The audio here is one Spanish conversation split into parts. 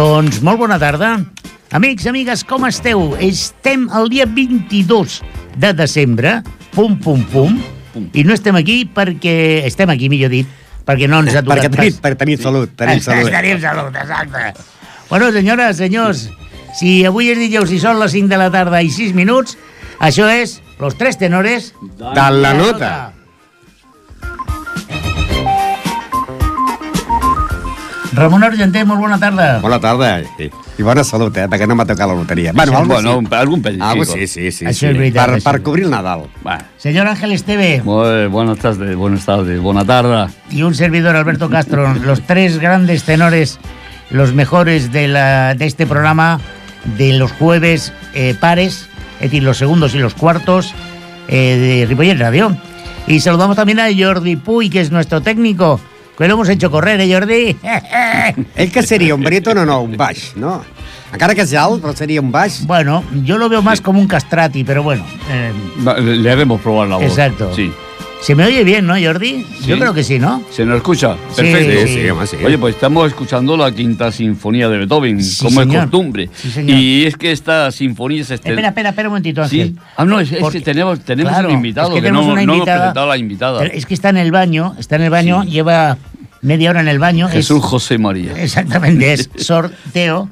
Doncs molt bona tarda. Amics, amigues, com esteu? Estem el dia 22 de desembre, pum, pum, pum, i no estem aquí perquè... Estem aquí, millor dit, perquè no ens ha tocat Perquè tenim, per tenir salut, tenim salut. Tenim salut, exacte. Bueno, senyores, senyors, si avui és dijous i són les 5 de la tarda i 6 minuts, això és Los Tres Tenores De la nota. Ramon Argenter, molt bona tarda. Bona tarda. I, i bona salut, eh? Perquè no m'ha tocat la loteria. Bueno, algo bueno, sí. algun. Algo sí, sí, sí. Això sí. és veritat, Per, això. per cobrir el Nadal. Va. Señor Ángel Esteve Muy buenas tardes, buenas tardes, buena tarde. y un servidor Alberto Castro, los tres grandes tenores, los mejores de, la, de este programa de los jueves eh, pares, es decir, los segundos y los cuartos eh, de Ripollet Radio. Y saludamos también a Jordi Puy, que es nuestro técnico, que lo hemos hecho correr, ¿eh, Jordi? Ell que seria un baríton o no? Un baix, no? Encara que és alt, però seria un baix. bueno, yo lo veo más como un castrati, pero bueno. eh, Le haremos probar la voz. Exacto. Sí. ¿Se me oye bien, no, Jordi? Yo creo que sí, ¿no? ¿Se nos escucha? Perfecto. sí, sí, sí. Oye, pues estamos escuchando la quinta sinfonía de Beethoven, como señor. es costumbre. Sí, señor. y es que esta sinfonía se Espera, espera, espera un momentito, Ángel. Sí. Ah, no, es, es que tenemos, tenemos Claro, un invitado, es que no, una no hemos invitada. presentado a la invitada. Es que está en el baño, está en el baño, lleva media hora en el baño. es- Jesús José María. exactamente, es sorteo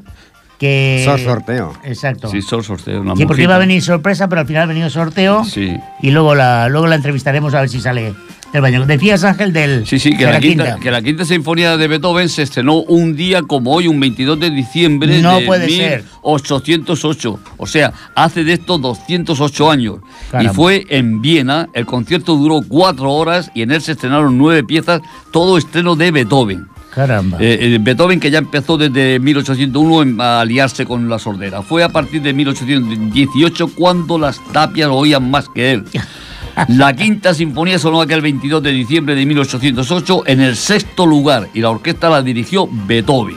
que... Sor sorteo. Exacto. Sí, Sol Sorteo, una Sí, porque iba a venir sorpresa, pero al final ha venido sorteo Sí. y luego la, luego la entrevistaremos a ver si sale del baño. Decías, Ángel, del, Sí, sí, que la, quinta, que la quinta sinfonía de Beethoven se estrenó un día como hoy, un 22 de diciembre No de puede ser. 1808. O sea, hace de esto 208 años. Caramba. Y fue en Viena, el concierto duró cuatro horas y en él se estrenaron nueve piezas, todo estreno de Beethoven. Caramba. Eh, eh, Beethoven que ya empezó desde 1801 en- a aliarse con la sordera. Fue a partir de 1818 cuando las tapias lo oían más que él. La quinta sinfonía sonó aquel 22 de diciembre de 1808 en el sexto lugar y la orquesta la dirigió Beethoven.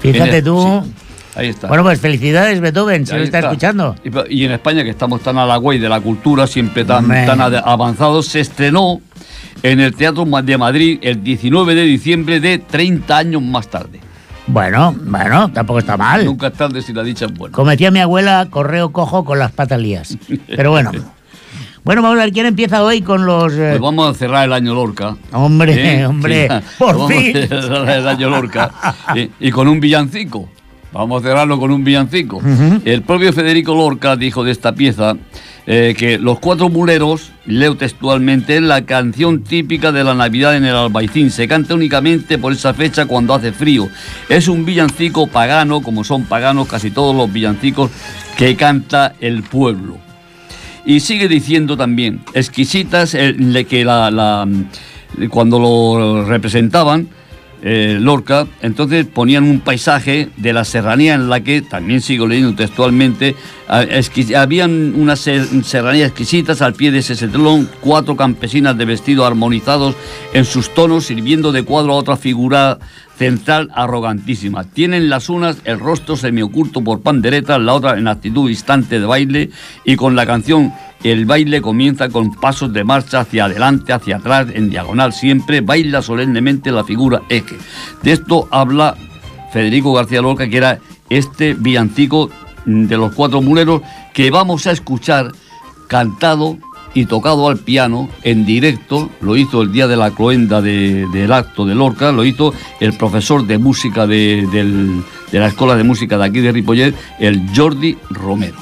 Fíjate el- tú. sí, ahí está. Bueno, pues felicidades, Beethoven, si lo está, escuchando. Y, y en España, que estamos tan a la güey de la cultura, siempre tan, tan avanzados, se estrenó en el Teatro de Madrid el 19 de diciembre de 30 años más tarde. Bueno, bueno, tampoco está mal. Nunca es tarde si la dicha es buena. Como decía mi abuela, correo cojo con las patas lías. Pero bueno. Bueno, vamos a ver quién empieza hoy con los... eh, Pues vamos a cerrar el año Lorca. Hombre, ¿eh? hombre, Sí, por vamos fin. a cerrar el año Lorca. y, y con un villancico. Vamos a cerrarlo con un villancico. El propio Federico Lorca dijo de esta pieza eh, que Los Cuatro Muleros, leo textualmente, es la canción típica de la Navidad en el Albaicín. Se canta únicamente por esa fecha cuando hace frío. Es un villancico pagano, como son paganos casi todos los villancicos que canta el pueblo. Y sigue diciendo también, exquisitas, eh, que la, la- cuando lo representaban, eh, Lorca, entonces ponían un paisaje de la serranía en la que, también sigo leyendo textualmente, habían unas ser- serranías exquisitas al pie de ese setelón, cuatro campesinas de vestido armonizados en sus tonos, sirviendo de cuadro a otra figura central arrogantísima. Tienen las unas el rostro semioculto por panderetas, la otra en actitud instante de baile y con la canción el baile comienza con pasos de marcha hacia adelante, hacia atrás, en diagonal siempre, baila solemnemente la figura eje. De esto habla Federico García Lorca, que era este villancico de los cuatro muleros que vamos a escuchar cantado y tocado al piano en directo, lo hizo el día de la cloenda de- del acto de Lorca, lo hizo el profesor de música de la Escuela de Música de aquí de Ripollet, el Jordi Romero.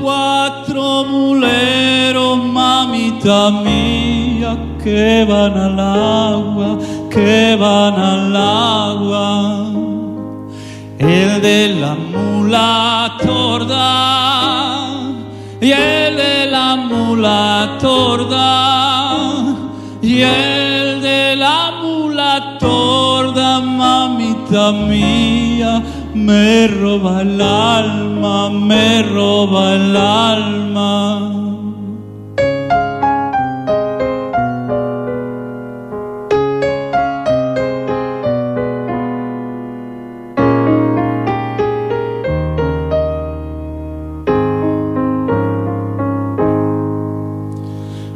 Cuatro muleros, mamita mía, que van al agua, que van al agua. El de la mula torda y el de la mula torda y el de la mula torda, mamita mía, me roba el alma, me roba el alma.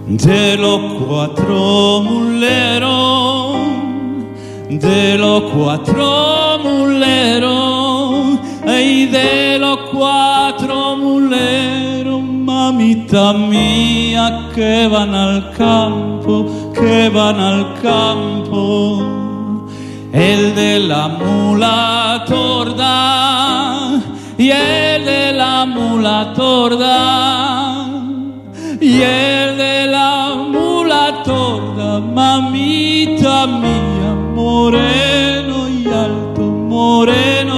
De los cuatro muleros, de los cuatro muleros, de mamita mía, que van al campo, que van al campo. El de la mula torda y el de la mula torda y el de la mula torda, mamita mía, moreno y alto, moreno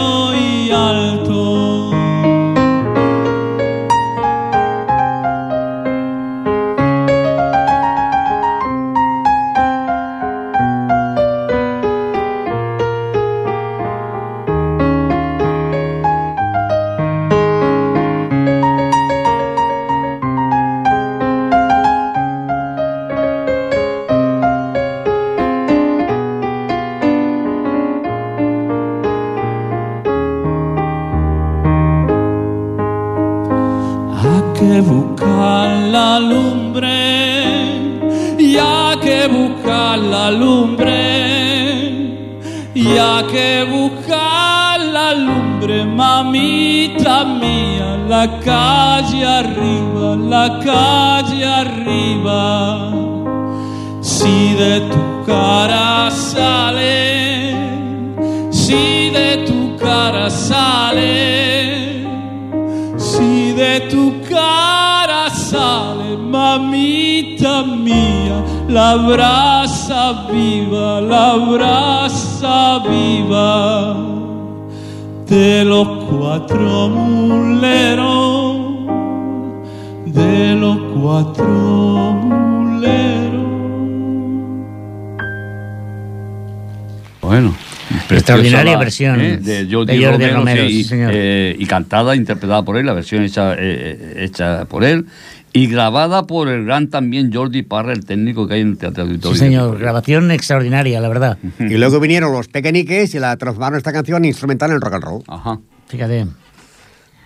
Extraordinaria la- versión ¿eh? de Jordi, de Jordi Romero, Romero, sí, sí, señor. eh, y cantada, interpretada por él, la versión hecha, eh, hecha por él, y grabada por el gran también Jordi Parra, el técnico que hay en el Teatro Sí, Auditorio. señor, grabación extraordinaria, la verdad. Y luego vinieron los pequeñiques y la transformaron esta canción instrumental en rock and roll. Ajá. Fíjate.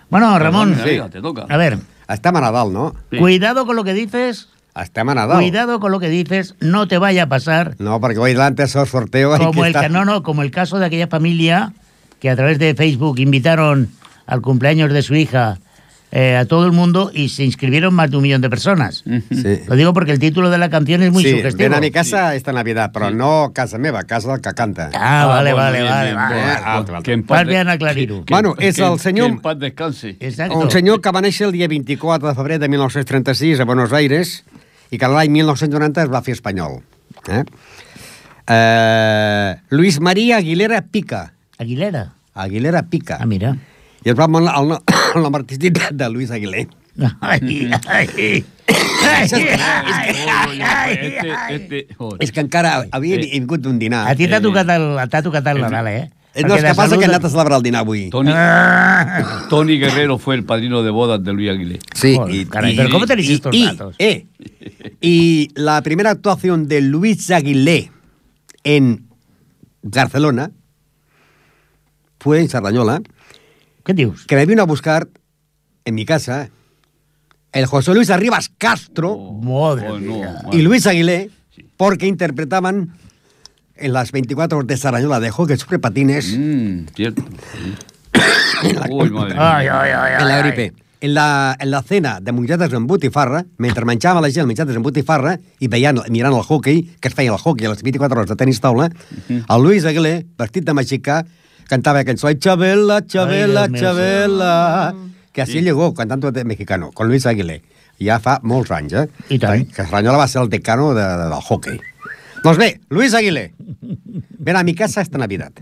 Bueno, Ramón, Perdón, amiga, te toca. a ver, Estem a Nadal, no? Sí. cuidado con lo que dices, Estem a Nadal. cuidado con lo que dices, no te vaya a pasar No, porque hoy delante esos sorteos como que el, estar- ca- no, no, como el caso de aquella familia que a través de Facebook invitaron al cumpleaños de su hija eh, a todo el mundo y se inscribieron más de un millón de personas. Sí. Lo digo porque el título de la canción es muy sí, sugestivo. ven a mi casa esta Navidad, però no casa meva, casa del que canta. Ah, vale, bueno, vale, bien, vale, bien, vale. bueno, Ah, altre. que en paz de- bien aclarir-ho. que- Bueno, és que- el senyor- Que en paz descanse. Exacto. Un senyor que va néixer el dia 24 de febrer de 1936 a Buenos Aires i que l'any 1990 es va fer espanyol. Eh? Eh, Luis María Aguilera Pica. Aguilera. Aguilera Pica. Ah, mira. I es va amb el, el, no- el nom artístic de, de Luis. Ai, ai. Joder. És que encara havia vingut d'un dinar. A ti t'ha tocat el, t'ha tocat el Nadal, eh? Eh, No, és Perquè que de passa que he salut- anat a celebrar el dinar avui. Tony, Ah. Guerrero fue el padrino de bodas de Luis Aguilé. Sí, Joder, caray, pero ¿cómo tenéis estos y- datos? eh, y la primera actuación de Luis Aguilé en Barcelona fue en Sardañola, Què dius? que me vino a buscar en mi casa el José Luis Arribas Castro Madre Oh, no, mía. y Luis Aguilé, porque interpretaban en las 24 horas de Sardañola de hockey sobre patines Mm, cierto. Uy, madre. Ai, ai, ai, en la gripe. En la, en la cena de mongetes amb botifarra, mentre menjava la gent mongetes amb botifarra i veient, mirant el hockey, que es feia el hockey a les 24 hores de tenis taula, el Luis Aguilé, vestit de mexicà, cantava la cançó Ai, Xabela, Xabela, Ai, Déu meu Xabela, que así llegó cantando de mexicano, con Luis Aguilé. Ja fa molts anys, eh? I tant. Que Ranyola va ser el decano de, de, del hockey. Doncs bé, Luis Aguilé, ven a mi casa esta Navidad.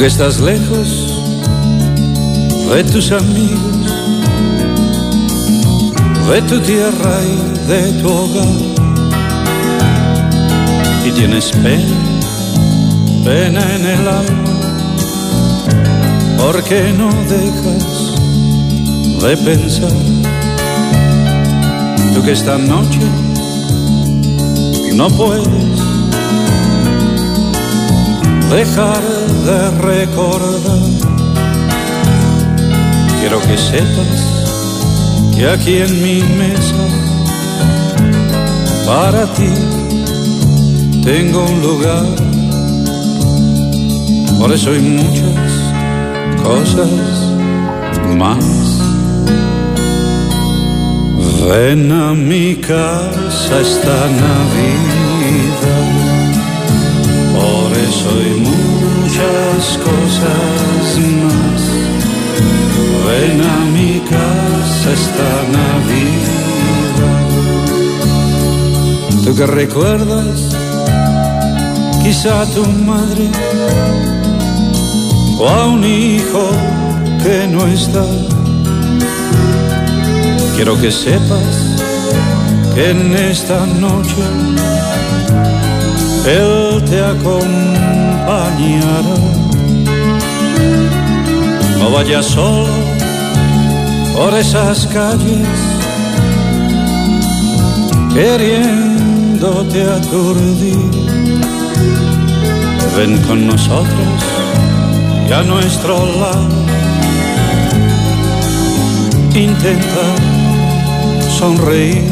Que estás lejos de tus amigos, de tu tierra y de tu hogar, y tienes pena, pena en el alma, porque no dejas de pensar. Tú que esta noche no puedes dejar de recordar. Quiero que sepas que aquí en mi mesa para ti tengo un lugar. Por eso hay muchas cosas más. Ven a mi casa esta Navidad. Que recuerdas quizá a tu madre o a un hijo que no está. Quiero que sepas que en esta noche él te acompañará. No vayas solo por esas calles, queriéndote aturdir. Ven con nosotros y a nuestro lado. Intenta sonreír.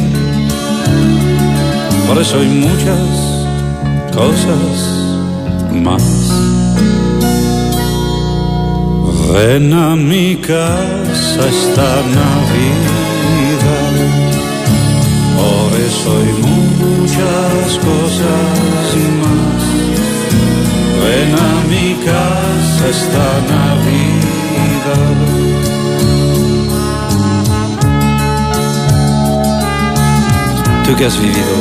Por eso hay muchas cosas más. Ven a mi casa esta Navidad. Eso hay muchas cosas más. Ven a mi casa esta Navidad. Tú que has vivido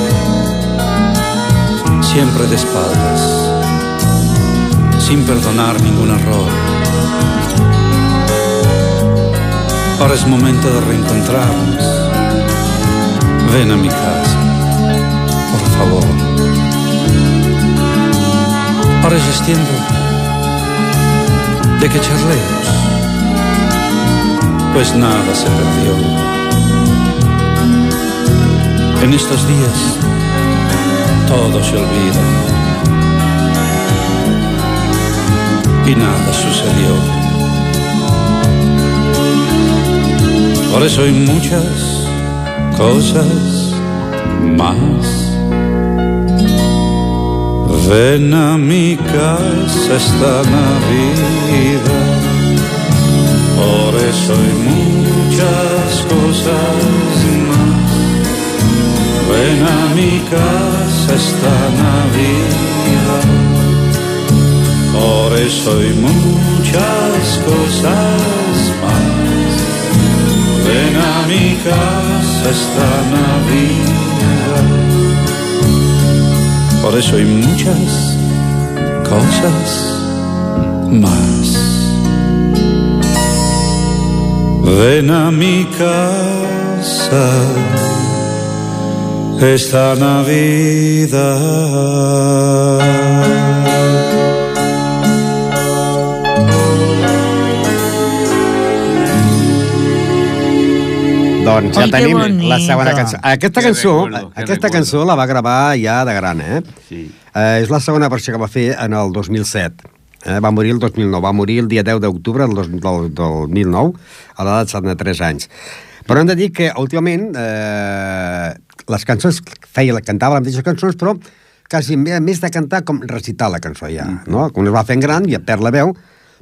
siempre de espaldas, sin perdonar ningún error. Ahora es momento de reencontrarnos. Ven a mi casa, por favor. Ahora es de que charlemos, pues nada se perdió. En estos días todo se olvida y nada sucedió. Por eso hay muchas cosas más. Ven a mi casa esta Navidad. Por eso hay muchas cosas más. Ven a mi casa esta Navidad. Por eso hay muchas cosas más. Ven a mi casa esta Navidad. Por eso hay muchas cosas más. Ven a mi casa esta Navidad. Doncs ja Ai, tenim la segona cançó. Aquesta Que cançó, recuerdo, que aquesta cançó la va gravar ja de gran, eh? Sí. Eh, és la segona versió que va fer en el 2007. Eh, va morir el 2009, va morir el dia 10 d'octubre del, del, del 2009, a l'edat de 73 anys. Però hem de dir que últimament eh, les cançons, feia, cantava les mateixes cançons, però quasi més de cantar com recitar la cançó ja, no? Com es va fent gran i perd la veu,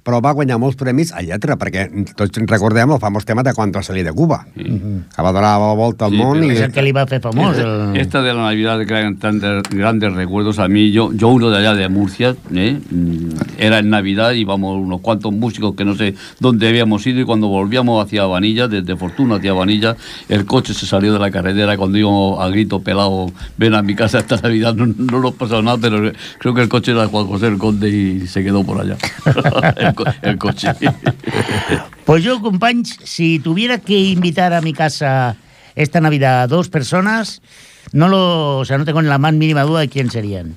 però va guanyar molts premis a lletra, perquè tots recordem el famós tema de quan va salir de Cuba, que va donar la volta al Sí, món i... Es el que le iba a hacer famoso. el- Esta de la Navidad que traen tantos grandes recuerdos a mí, yo, yo uno de allá de Murcia, ¿eh? Mm, era en Navidad, íbamos unos cuantos músicos que no sé dónde habíamos ido y cuando volvíamos hacia Vanilla, desde Fortuna hacia Vanilla, el coche se salió de la carretera cuando íbamos a grito pelado, ven a mi casa esta Navidad, no, no nos pasó nada, pero creo que el coche era Juan José el Conde y se quedó por allá, co- el coche. Pues yo, companys, si tuviera que invitar a mi casa esta Navidad a dos personas, no lo, o sea, no tengo ni la más mínima duda de quién serían.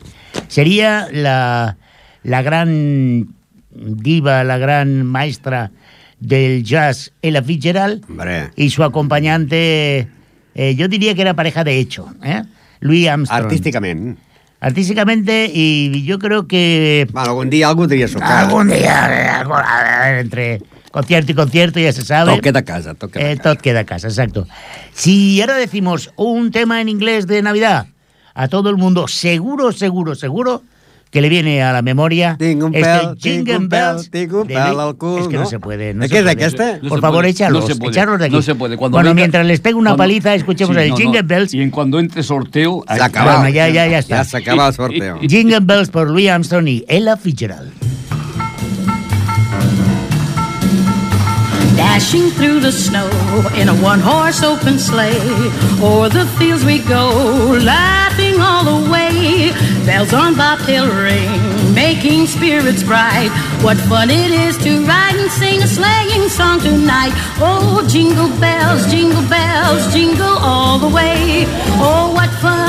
Sería la, la gran diva, la gran maestra del jazz, Ella Fitzgerald, Hombre, y su acompañante, eh, yo diría que era pareja de hecho, ¿eh? Louis Armstrong. Artísticament. Artísticamente, y yo creo que Bueno, algun dia algú tria su cara. algún día, algún- entre concierto y concierto, ya se sabe. Tot queda a casa, tot queda a Eh, casa. queda a casa, exacto. Si ahora decimos un tema en inglés de Navidad, a todo el mundo, seguro, seguro, seguro que le viene a la memoria Tinc un este Jingle tinc un Bells tinc un pèl al cul, Es que no, ¿no? se puede. No ¿De se qué es, de puede. este? No Por se favor, puede, échalos, no se puede, echarlos de aquí. No se puede. Cuando bueno, venga- mientras les tengo una cuando- paliza, escuchemos Sí, el no. Jingle Bells. Y en cuando entre sorteo... Se acaba. Bueno, ya, ya, ya está. Ya se acaba el sorteo. Jingle Bells por Louis Armstrong y Ella Fitzgerald. Dashing through the snow in a one horse open sleigh. O'er the fields we go, laughing all the way. Bells on bobtail ring, making spirits bright. What fun it is to ride and sing a sleighing song tonight. Oh, jingle bells, jingle bells, jingle all the way. Oh, what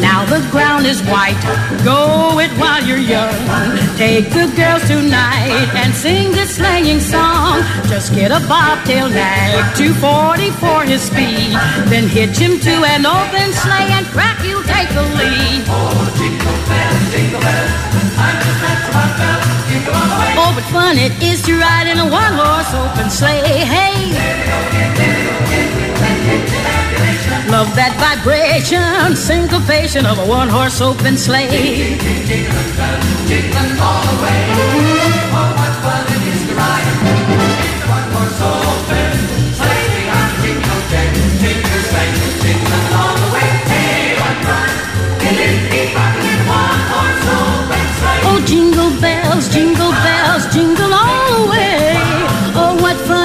Now the ground is white, go it while you're young. Take the girls tonight and sing this sleighing song. Just get a bobtail nag, 240 for his speed. Then hitch him to an open sleigh and crack, you'll take the lead. Oh, but fun it is to ride in a one horse open sleigh. Hey! Love that vibration, syncopation of a one horse open sleigh. Jingle, jingle, jingle, jingle, jingle all the Oh, jingle bells, jingle bells, jingle all the way.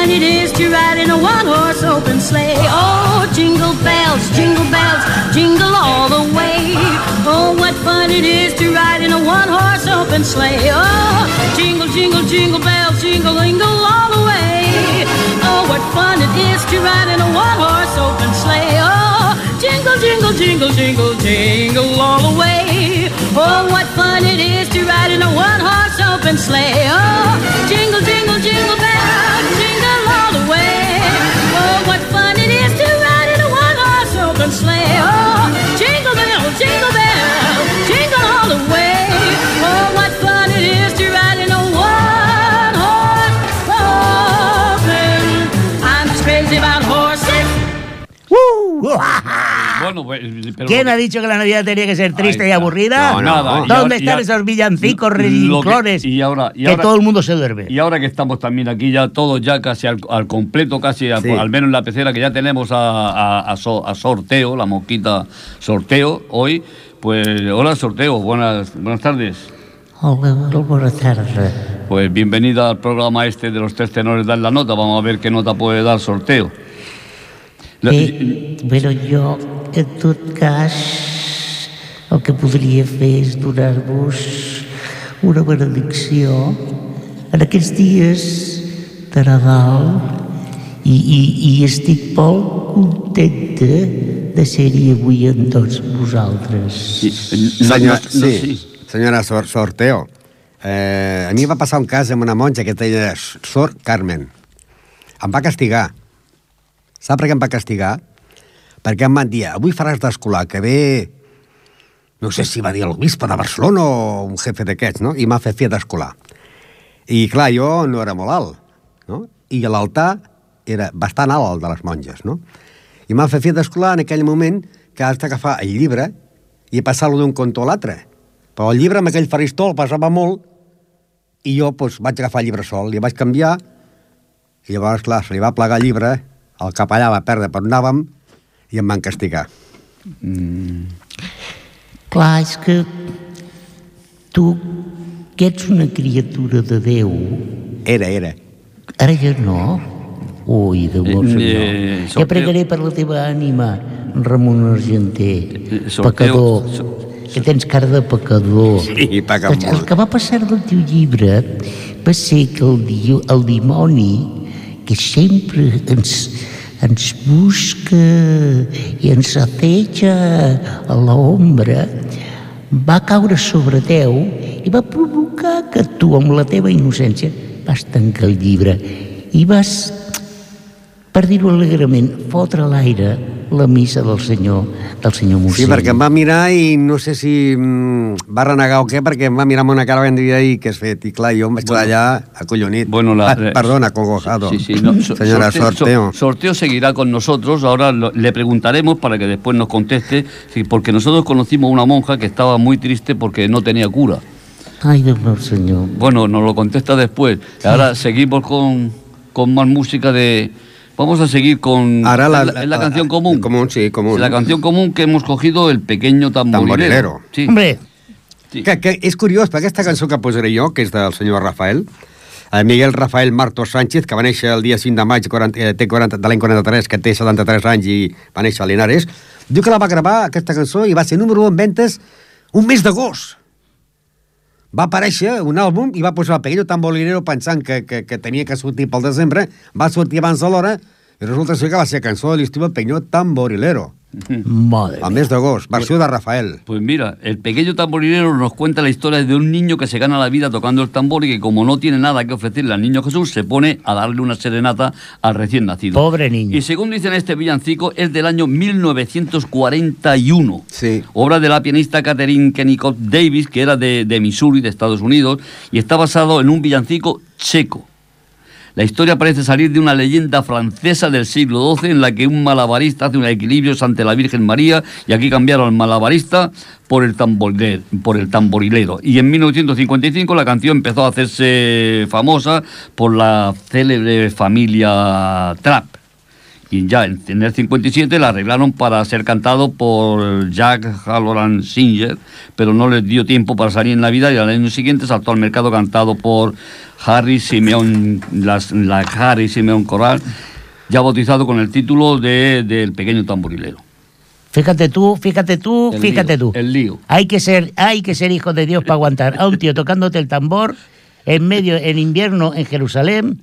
Fun it is to ride in a one horse open sleigh. Oh, jingle bells, jingle bells, jingle all the way. Oh, what fun it is to ride in a one horse open sleigh. Oh, jingle, jingle, jingle bells, jingle, jingle all the way. Oh, what fun it is to ride in a one horse open sleigh. Oh, jingle, jingle, jingle, jingle, jingle all the way. Oh, what fun it is to ride in a one horse open sleigh. Oh, jingle, jingle Bueno, pues, pero ¿Quién ha que- dicho que la Navidad tenía que ser triste y aburrida? No, no. Nada. ¿Dónde ahora- están ahora- esos villancicos lo que- y ahora, y que ahora- todo el mundo se duerme? Y ahora que estamos también aquí ya todos ya casi al, al completo, casi a- Sí. al menos en la pecera que ya tenemos a, a- a so- a sorteo, la mosquita sorteo hoy, pues hola sorteo, buenas, buenas tardes. Hola, buenas tardes. Pues bienvenida al programa este de los tres tenores dar la nota, vamos a ver qué nota puede dar sorteo. Bé, bueno, jo, en tot cas, el que podria fer és donar-vos una benedicció en aquests dies de Nadal i, i, i estic molt contenta de ser-hi avui amb tots vosaltres. Sí, no- Senyor, no- no- sí, senyora Sor Sorteo, Eh, a mi va passar un cas amb una monja que es deia Sor Carmen. Em va castigar. Sap per què em va castigar? Perquè em van dir, avui faràs d'escolar, que ve... No sé si va dir el bisbe de Barcelona o un jefe d'aquests, no? I m'ha fet fer d'escolar. I clar, jo no era molt alt, no? I l'altar era bastant alt, el de les monges, no? I m'ha fet fer d'escolar en aquell moment que has d'agafar el llibre i passar-lo d'un conto a l'altre. Però el llibre amb aquell faristol passava molt i jo doncs, vaig agafar el llibre sol, li vaig canviar i llavors, clar, se li va plegar el llibre, el capellà va perdre per on anàvem i em van castigar. Clar, és que tu, que ets una criatura de Déu, Era, era. ara ja no. Ui, Déu meu Eh, senyor. eh, Ja sorteo- pregaré per la teva ànima, Ramon Argenter, Eh, pecador, so- que tens cara de pecador. Sí, paga Doncs El molt. que va passar del teu llibre va ser que el, di el dimoni, que sempre ens, ens busca i ens aceja a l'ombra, va caure sobre teu i va provocar que tu, amb la teva innocència, vas tancar el llibre i vas, per dir-ho alegrement, fotre l'aire la missa del senyor, del senyor Sí, mossèn. perquè em va mirar i no sé si mm, va renegar o què, perquè em va mirar amb una cara ben dir i què has fet? I clar, jo em vaig quedar allà acollonit. Bueno, la- ah, perdona, congojado. Sí, sí, no, so- Señora Sorteo. so- sorteo seguirá con nosotros. Ahora lo- le preguntaremos para que después nos conteste, sí, porque nosotros conocimos una monja que estaba muy triste porque no tenía cura. Déu meu senyor. Bueno, nos lo contesta después. Ahora seguimos con, con más música de... Vamos a seguir con... Ahora la- es la, la- es la la- canción común. común, sí, común. La canción común que hemos cogido, el pequeño tamborilero. Tamborilero. Sí. Hombre, sí. Que, que és curiós, perquè aquesta cançó que posaré jo, que és del senyor Rafael, el Miguel Rafael Martos Sánchez, que va néixer el dia 5 de maig 40, eh, té 40, de l'any 43, que té 73 anys i va néixer a Linares, diu que la va gravar, aquesta cançó, i va ser número 1 en ventes un mes d'agost. Va aparèixer un àlbum i va posar el Pequeño Tamborilero pensant que, que, que tenia que sortir pel desembre, va sortir abans de l'hora, i resulta ser que va ser cançó de l'estiu Pequeño Tamborilero, madre al mes d'agost, versió de Rafael. Pues mira, el pequeño tamborilero nos cuenta la historia de un niño que se gana la vida tocando el tambor y que como no tiene nada que ofrecerle al niño Jesús, se pone a darle una serenata al recién nacido. Pobre niño. Y según dicen este villancico, es del año 1941. Sí. Obra de la pianista Catherine Kennicott Davis, que era de, de Missouri, de Estados Unidos, y está basado en un villancico checo. La historia parece salir de una leyenda francesa del siglo XII en la que un malabarista hace un equilibrio ante la Virgen María y aquí cambiaron al malabarista por el, tamborilero, por el tamborilero. Y en 1955 la canción empezó a hacerse famosa por la célebre familia Trapp. Y ya en, el 57 la arreglaron para ser cantado por Jack Halloran Singer, pero no les dio tiempo para salir en la vida y al año siguiente saltó al mercado cantado por Harry Simeón, las- la Harry Simeón Coral, ya bautizado con el título de, del pequeño tamborilero. Fíjate tú, fíjate tú, El fíjate lío, tú. el lío. Hay que ser, hay que ser hijo de Dios para aguantar a un tío tocándote el tambor en medio, en invierno en Jerusalén,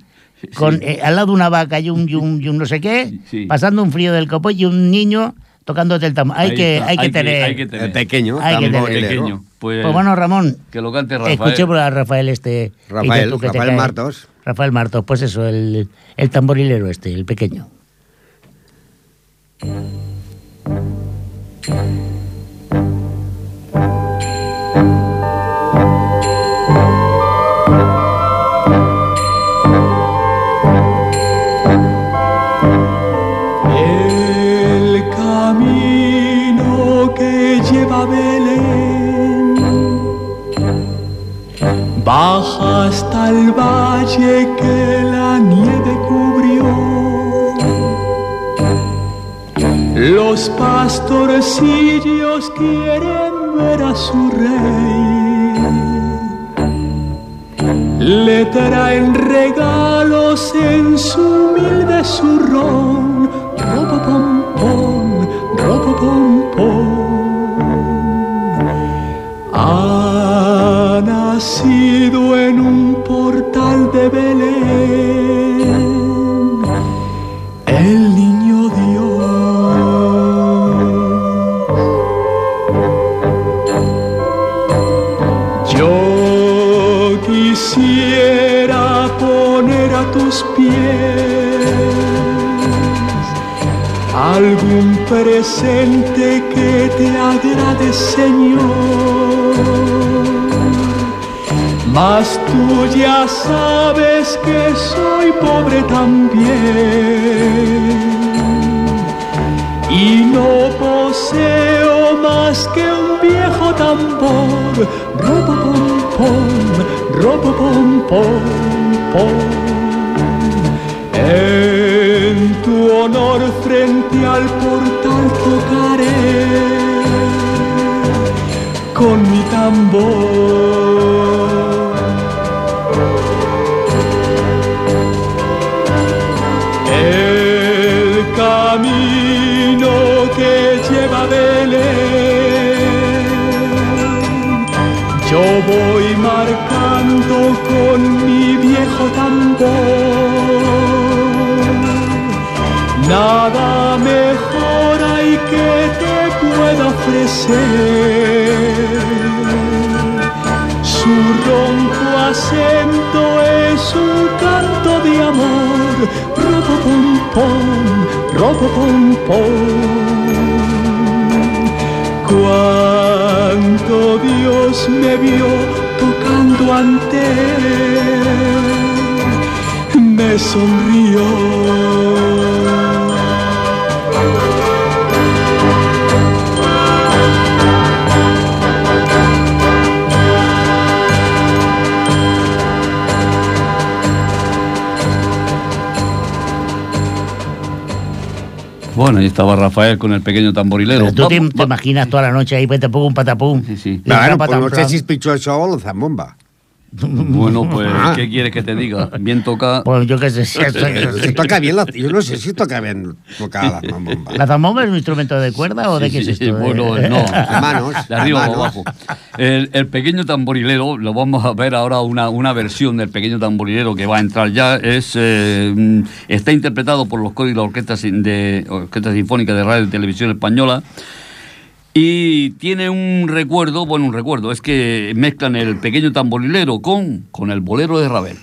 con eh, al lado una vaca y un, y un, y un no sé qué, Sí. pasando un frío del copo y un niño tocándote el tambor. Hay que, hay que hay que- tener. hay que tener. El pequeño Hay que tener. Pequeño. Pues, Pues bueno, Ramón, que lo cante Rafael. escuchemos a Rafael este. Rafael, tú Rafael cae. Martos. Rafael Martos, pues eso, el, el tamborilero este, el pequeño. Baja hasta el valle que la nieve cubrió. Los pastorcillos quieren ver a su rey. Le traen regalos en su humilde zurrón. Robo pom pom, robo pom pom. Ha nacido presente que te agrade, Señor. Mas tú ya sabes que soy pobre también y no poseo más que un viejo tambor, robo pom pom, robo pom pom pom. En tu honor frente al portal tocaré con mi tambor. Su ronco acento es un canto de amor, robo pom pom, robo pom. Cuánto Dios me vio tocando ante él, me sonrió. Bueno, ahí estaba Rafael con el pequeño tamborilero. Pero tú te, te imaginas toda la noche ahí, patapum, patapum. Sí, sí. El pues no sé pataplan. si és pitjor això o la zambomba. Bueno, pues, Ah. ¿qué quieres que te diga? Bien toca. Bueno, yo qué sé. si- Eh, Si toca bien, la, yo no sé si toca bien tocar la zambomba. ¿La zambomba es un instrumento de cuerda o de Sí, qué sí, es esto? Bueno, Eh, no. De manos, De arriba de o manos. abajo. El, el pequeño tamborilero, lo vamos a ver ahora una, una versión del pequeño tamborilero que va a entrar ya. Es eh, mm, está interpretado por los coros y la orquesta, sin- de, orquesta sinfónica de radio y televisión española. Y tiene un recuerdo, bueno, un recuerdo, es que mezclan el pequeño tamborilero con, con el bolero de Ravel.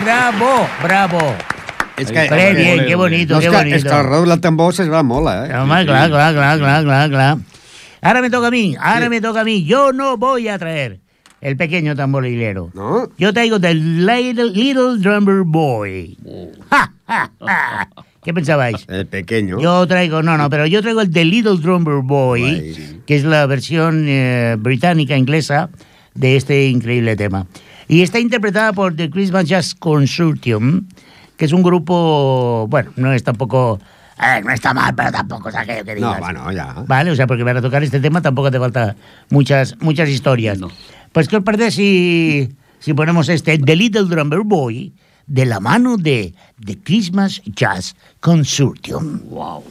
Bravo, bravo. És Qué bien, qué bonito, no, que, bonito. és que el redoble tambor es va molt, eh? Home, clar, clar, clar, clar, clar, clar. Ahora me toca a mí, ahora me toca a mí. Yo no voy a traer el pequeño tamborilero. No? Yo traigo del Little, little Drummer Boy. ¡Ja, ja, ja! ¿Qué pensabais? El pequeño. Yo traigo, no, no, pero yo traigo el The Little Drummer Boy, Guay. que es la versión eh, británica, inglesa, de este increíble tema. Y está interpretada por The Christmas Jazz Consortium, que es un grupo, bueno, no es tampoco, eh, no está mal, pero tampoco es aquello que No, digas. bueno, ya. Vale, o sea, porque para tocar este tema tampoco te falta muchas, muchas historias. No. Pues, ¿qué os parece si, si ponemos este The Little Drummer Boy de la mano de The Christmas Jazz Consortium? Wow.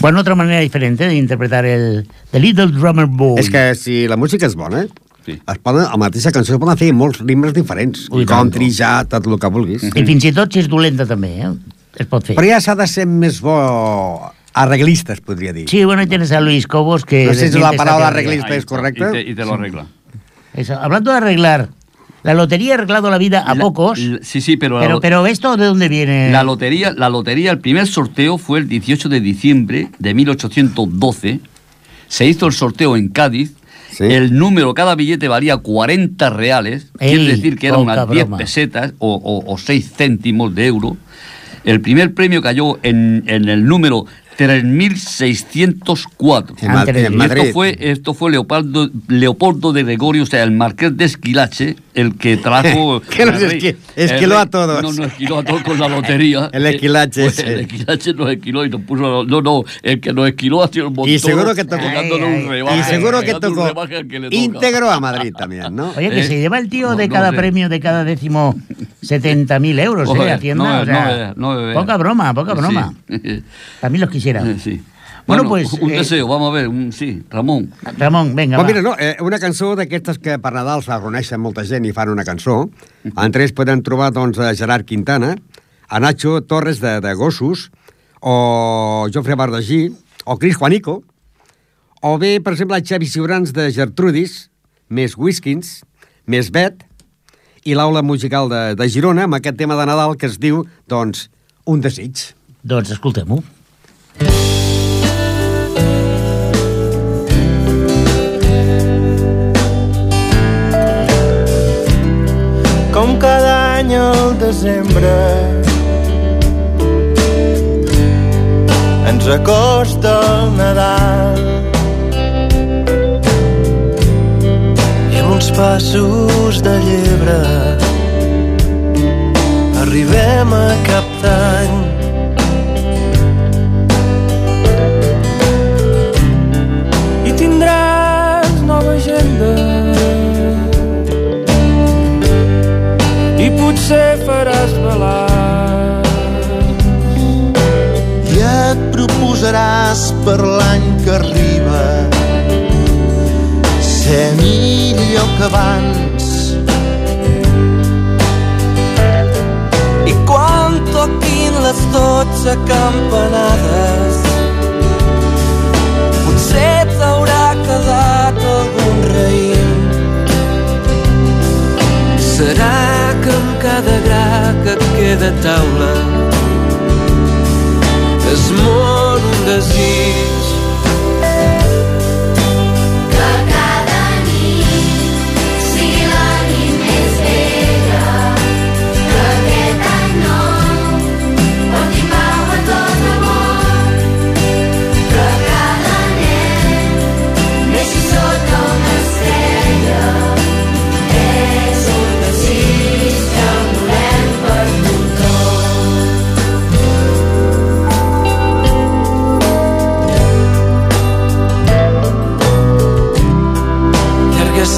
Bueno, otra manera diferente de interpretar el The Little Drummer Boy. És que si la música és bona, Sí. es poden, a la mateixa cançó es poden fer molts ritmes diferents. Ui. Country, ja, tot el que vulguis. I fins i tot si és dolenta també, eh? Es pot fer. Però ja s'ha de ser més bo arreglistes, podria dir. Sí, bueno, tienes a Luis Cobos que... No sé si la teoría. arreglista está, correcta. Y te, y te lo arregla. Eso, Hablando de arreglar, la lotería ha arreglado la vida a La- pocos, la- sí, sí, pero, pero, ¿esto de dónde viene? La lotería, la lotería, el primer sorteo fue el 18 de diciembre de 1812. Se hizo el sorteo en Cádiz. Sí. El número, cada billete valía 40 reales. Ey, quiere decir que eran unas 10 broma. pesetas o, o- o 6 céntimos de euro. El primer premio cayó en, en el número 3604. En, esto fue, esto fue Leopoldo, Leopoldo de Gregorio, o sea, el marqués de Esquilache, el que trajo... Que rey- esqui- esquiló a todos. No, no, esquiló a todos con la lotería. El esquilache Eh, pues, el esquilache nos esquiló y nos puso... No, no, el que nos esquiló ha sido el montón. Y seguro que tocó- pegándole Ay, un ay, rebaje, Y seguro que tocó que íntegro a Madrid también, ¿no? Oye, que Eh, se lleva el tío no, de no cada sé. premio, de cada décimo, 70.000 euros, ¿eh? Joder, Hacienda, no, o sea, no no poca broma, poca Sí. broma. También los quisiera. sí. Bueno, Bueno, pues, Un eh, deseo, vamos a ver, un, sí, Ramón. Ramon, venga, Però va. mira, no, eh, una cançó d'aquestes que per Nadal se reuneixen molta gent i fan una cançó. Entre ells podem trobar doncs, a Gerard Quintana, a Nacho Torres de, de Gossos, o Jofre Bardagí, o Cris Juanico, o bé, per exemple, Xavi Ciurans de Gertrudis, més Whiskins, més Bet, i l'aula musical de, de Girona, amb aquest tema de Nadal que es diu, doncs, Un desig. Doncs escoltem-ho. com cada any al desembre ens acosta el Nadal uns passos de llebre. Arribem a cap d'any. I tindràs nova agenda. I potser faràs balanç. i et proposaràs per l'any que arriba ser millor que abans. I quan toquin les dotze campanades potser t'haurà quedat algun raïm. Serà que amb cada gra que queda a taula es mor un desig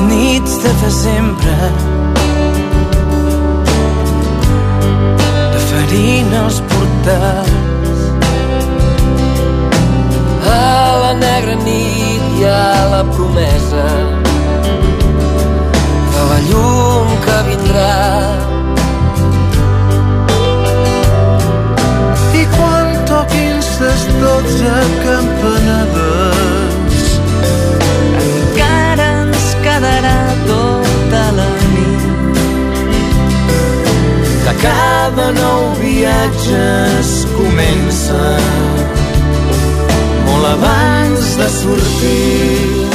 nits de desembre. De farina als portals a la negra nit hi ha la promesa de la llum que vindrà. I quan toquin ses dotze campanades cada nou viatge es comença. Molt abans de sortir.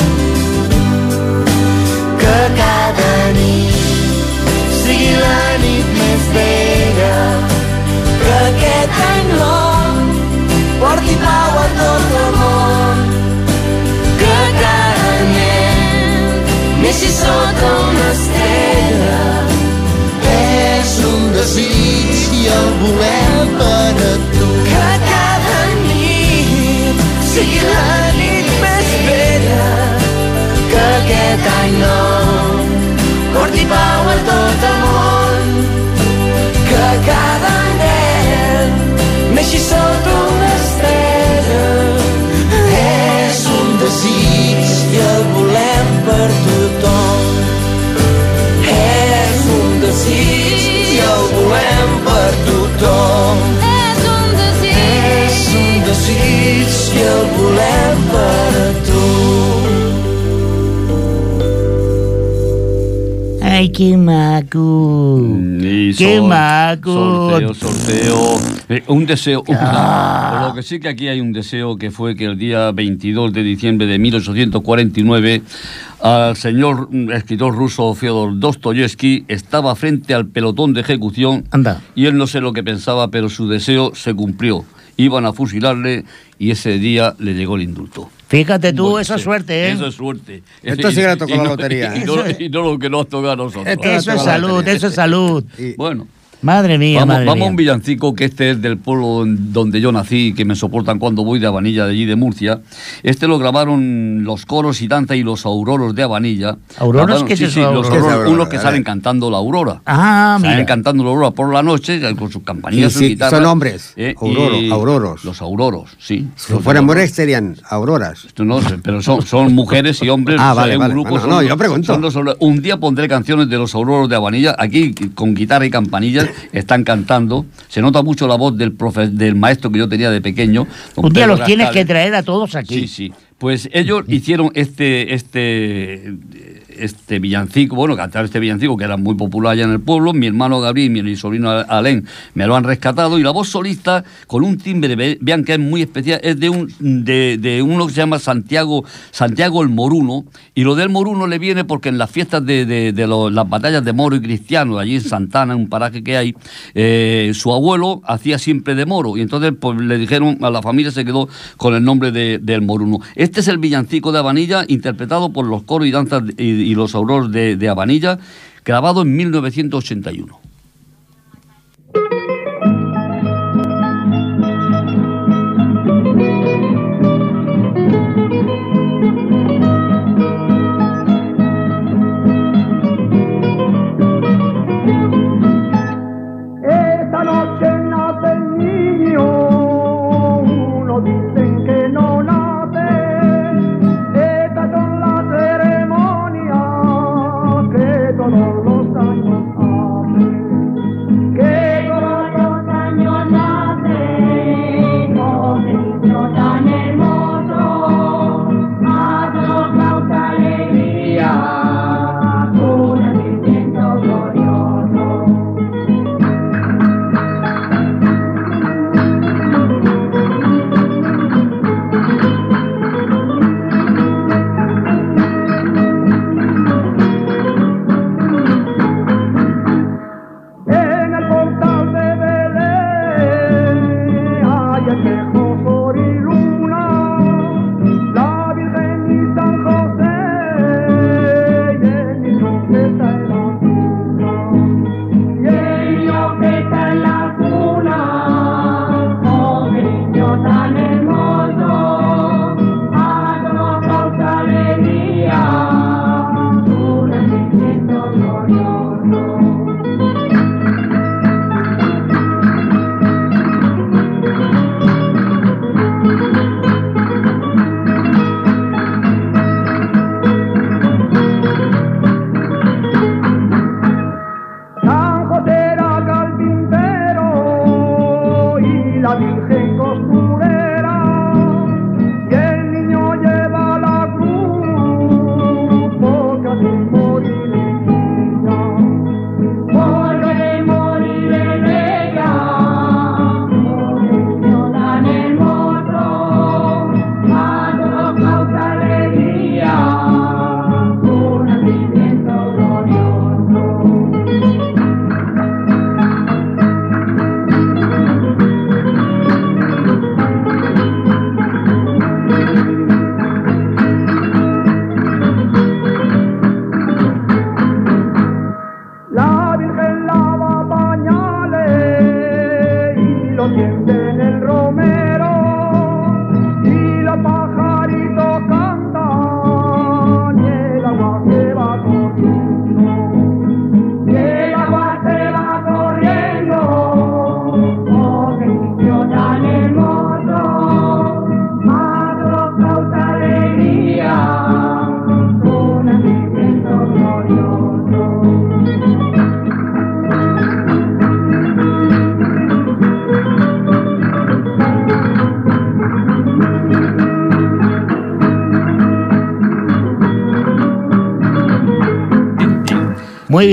Que cada nit sigui la nit més bella. Que aquest any nou porti pau a tot el món. Que cada nen neixi sota una estrella desig i el volem per a tu. Que cada nit sigui la nit més bella que aquest any nou porti pau a tot el món. Que cada nen neixi sota una estrella. És un desig i el volem per tothom Ay, qué maco. Y qué sol, maco. Sorteo, sorteo. Eh, un deseo. Ah. Lo que sí que aquí hay un deseo que fue que el día 22 de diciembre de 1849 al señor mm, escritor ruso Fyodor Dostoyevsky estaba frente al pelotón de ejecución Anda. y él no sé lo que pensaba, pero su deseo se cumplió. Iban a fusilarle y ese día le llegó el indulto. Fíjate tú, Bueno, eso es sí, suerte, ¿eh? Eso es suerte. Esto sí que le tocó Y la no- lotería. Y, no, y no lo que nos toca a nosotros. Esto- Eso es salud, eso es salud. Y- Bueno. Madre mía, Vamos, madre vamos mía. a un villancico que este es del pueblo donde yo nací, que me soportan cuando voy de Abanilla, de allí de Murcia. Este lo grabaron los coros y danza y los auroros de Abanilla. ¿Auroros? Grabaron- ¿Qué es sí, eso, sí, los auroros? Unos que salen cantando la aurora. Ah, Salen mira. cantando la aurora por la noche con sus campanillas, Sí, sus sí, guitarras. son hombres. eh, Auroro- auroros. Los auroros, sí. Si fueran mujeres serían auroras. Esto no sé, pero son, son mujeres y hombres. Ah, o sea, vale, es un vale. grupo, Bueno, son no, los- yo pregunto. son los auroros. un día pondré canciones de los auroros de Abanilla. Aquí, con guitarra y campanillas, están cantando. Se nota mucho la voz del, profe- del maestro que yo tenía de pequeño. Un día los tienes que traer a todos aquí. Sí, sí. Pues ellos hicieron este, este, este villancico, bueno, cantar este villancico que era muy popular allá en el pueblo. Mi hermano Gabriel y mi sobrino Alén me lo han rescatado. Y la voz solista, con un timbre, ve- vean que es muy especial, es de, un, de, uno que se llama Santiago, Santiago el Moruno. Y lo del Moruno le viene porque en las fiestas de, de- las batallas de moro y cristiano, allí en Santana, en un paraje que hay, eh, su abuelo hacía siempre de moro. Y entonces pues, le dijeron a la familia, se quedó con el nombre de- del Moruno. Este es el villancico de Abanilla, interpretado por los coros y danzas y los auroros de, de Abanilla, grabado en 1981.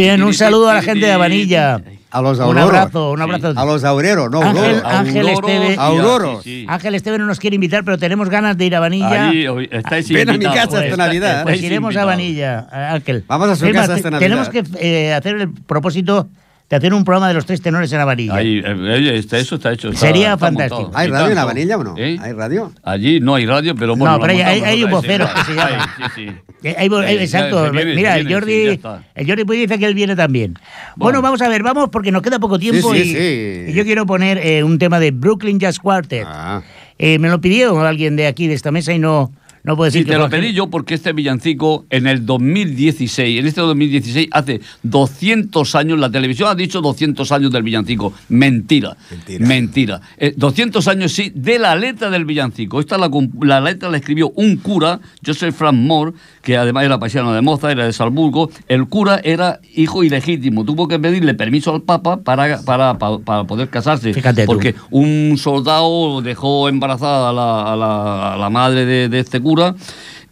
Bien, un saludo a la gente de Vanilla. A los Un auroros. abrazo, un abrazo. A los aureros, no Ángel. Ángel Esteve. Auroros. sí, sí. Ángel Esteve no nos quiere invitar, pero tenemos ganas de ir a Vanilla. Ven a mi casa esta Pues, Navidad. Pues Estáis iremos a. Vanilla, Ángel. Vamos a su casa esta Navidad. Tenemos que eh, hacer el propósito de hacer un programa de los tres tenores en la Vanilla. Ahí, eh, oye, está- eso está hecho. está- Sería está fantástico. montado. ¿Hay radio en la tanto. vanilla o no? ¿Eh? ¿Hay radio? Allí no hay radio, pero bueno. No, pero hay- hay- hay un vocero sí, que se claro. llama. Sí, Eh, exacto. ya, viene, Mira, viene, Jordi, sí, el Jordi Puy dice que él viene también. Bueno, Bueno. vamos a ver, vamos porque nos queda poco tiempo Sí, y, sí, sí. y yo quiero poner eh, un tema de Brooklyn Jazz Quartet. Ah. Eh, me lo pidió alguien de aquí, de esta mesa, y no, no puedo decir que te lo pedí yo porque este villancico en el 2016, en este 2016, hace 200 años, la televisión ha dicho 200 años del villancico. Mentira. Mentira. Mentira. Eh, 200 años sí, de la letra del villancico. Esta la, la letra la escribió un cura, Joseph Frank Moore, que además era paisano de Mozart, era de Salzburgo. El cura era hijo ilegítimo. Tuvo que pedirle permiso al Papa para, para, para, para poder casarse. Fíjate tú. porque un soldado dejó embarazada a la, a la- a la madre de, de este cura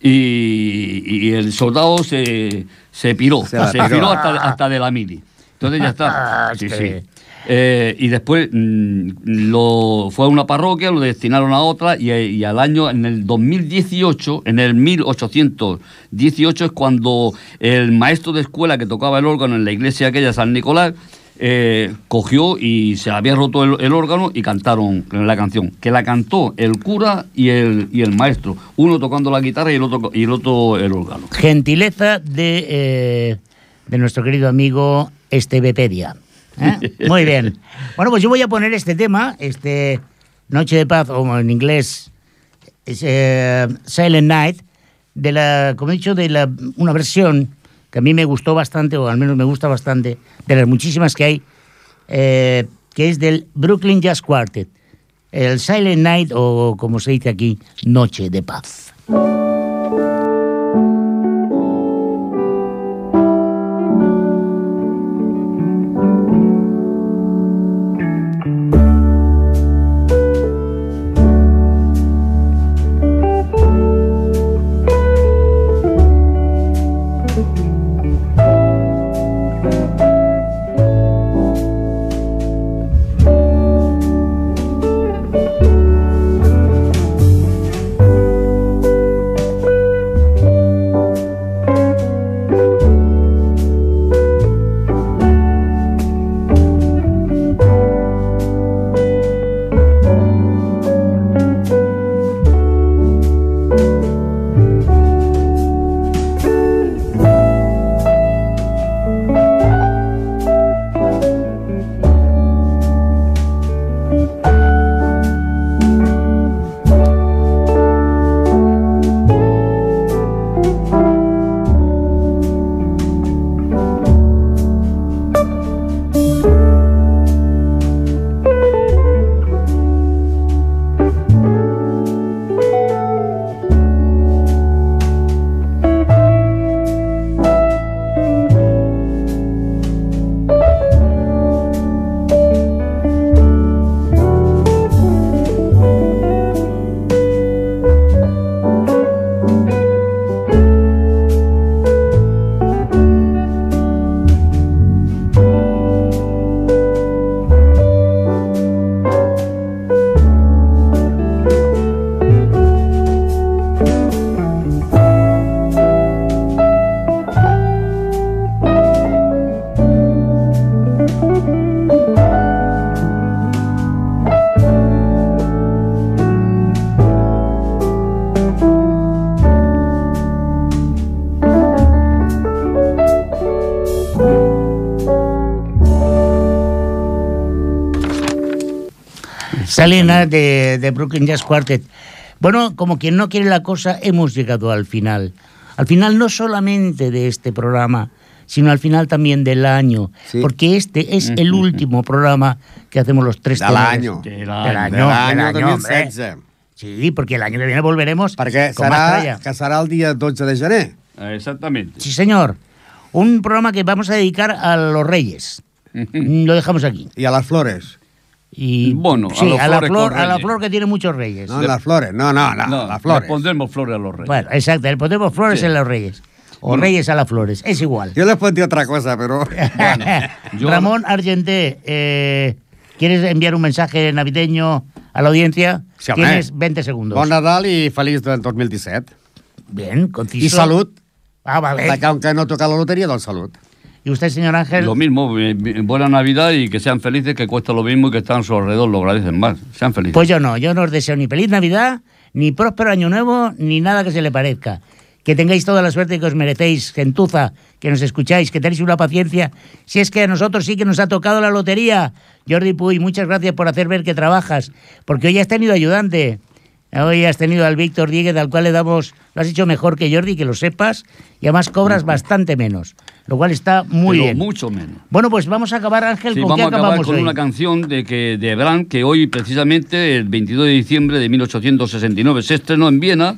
y, y el soldado se, se piró, Se se, la piró. piró hasta, hasta de la mili. Entonces ya está. Sí, sí. Eh, y después mm, lo, fue a una parroquia, lo destinaron a otra y, y al año, en el 2018, en el 1818 es cuando el maestro de escuela que tocaba el órgano en la iglesia aquella San Nicolás eh, cogió y se había roto el, el órgano y cantaron la canción, que la cantó el cura y el, y el maestro, uno tocando la guitarra y el otro, y el, otro el órgano. Gentileza de, eh, de nuestro querido amigo Estebepedia. ¿eh? Muy bien. Bueno, pues yo voy a poner este tema, este Noche de Paz, o en inglés es, Silent Night, de la, como he dicho, de la, una versión a mí me gustó bastante, o al menos me gusta bastante, de las muchísimas que hay, eh, que es del Brooklyn Jazz Quartet. El Silent Night, o como se dice aquí, Noche de Paz. Salina de, de Brooklyn Jazz Quartet. Bueno, como quien no quiere la cosa, hemos llegado al final. Al final no solamente de este programa, sino al final también del año. Sí. Porque este es el último programa que hacemos los tres Del tenores. año. Del Del año. año, De l'any del año. 2016. Sí, porque el año que viene volveremos Perquè con más serà, tralla. que serà el dia 12 de gener. Exactamente. Sí, señor. Un programa que vamos a dedicar a los reyes. Lo dejamos aquí. I a les flores. Y, Bueno, a sí, los a, la flores flor, a la flor que tiene muchos reyes. No, les flores. No, no, no, No, le flores. pondremos flores a los reyes. Bueno, exacto, le ponemos flores Sí. en los reyes. o Reyes a las Flores, es igual. Yo les decir otra cosa, pero... yo- Ramón Argenté, eh, ¿quieres enviar un mensaje navideño a la audiencia? Sí. Tienes 20 segundos. Bon Nadal i feliç del 2017. Bien, conciso. I salut. Ah, vale. Que aunque no toca la lotería, doncs salut. ¿Y usted, señor Ángel? Lo mismo, buena Navidad y que sean felices, que cuesta lo mismo y que están a su alrededor, lo agradecen más. Sean felices. Pues yo no, yo no os deseo ni feliz Navidad, ni próspero año nuevo, ni nada que se le parezca. Que tengáis toda la suerte que os merecéis, gentuza, que nos escucháis, que tenéis una paciencia. Si es que a nosotros sí que nos ha tocado la lotería. Jordi Puy, muchas gracias por hacer ver que trabajas, porque hoy has tenido ayudante. Hoy has tenido al Víctor Díguez, al cual le damos, lo has hecho mejor que Jordi, que lo sepas, y además cobras bastante menos, lo cual está muy Pero bien. mucho menos. Bueno, pues vamos a acabar, Ángel, Sí, ¿con vamos qué a acabar acabamos con hoy? una canción de que de Brahms que hoy precisamente el 22 de diciembre de 1869 se estrenó en Viena.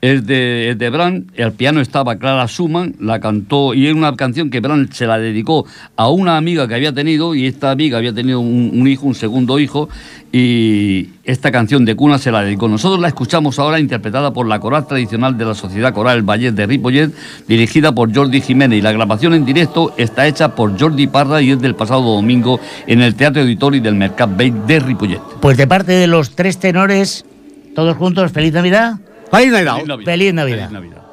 Es de, es de Brahms, el piano estaba Clara Schumann, la cantó y es una canción que Brahms se la dedicó a una amiga que había tenido y esta amiga había tenido un, un hijo, un segundo hijo y esta canción de cuna se la dedicó. Nosotros la escuchamos ahora interpretada por la coral tradicional de la Sociedad Coral Ballet de Ripollet, dirigida por Jordi Jiménez y la grabación en directo está hecha por Jordi Parra y es del pasado domingo en el Teatro Auditori del Mercat Bay de Ripollet. Pues de parte de los tres tenores, todos juntos, feliz Navidad. Feliz Navidad. Feliz Navidad. Feliz Navidad.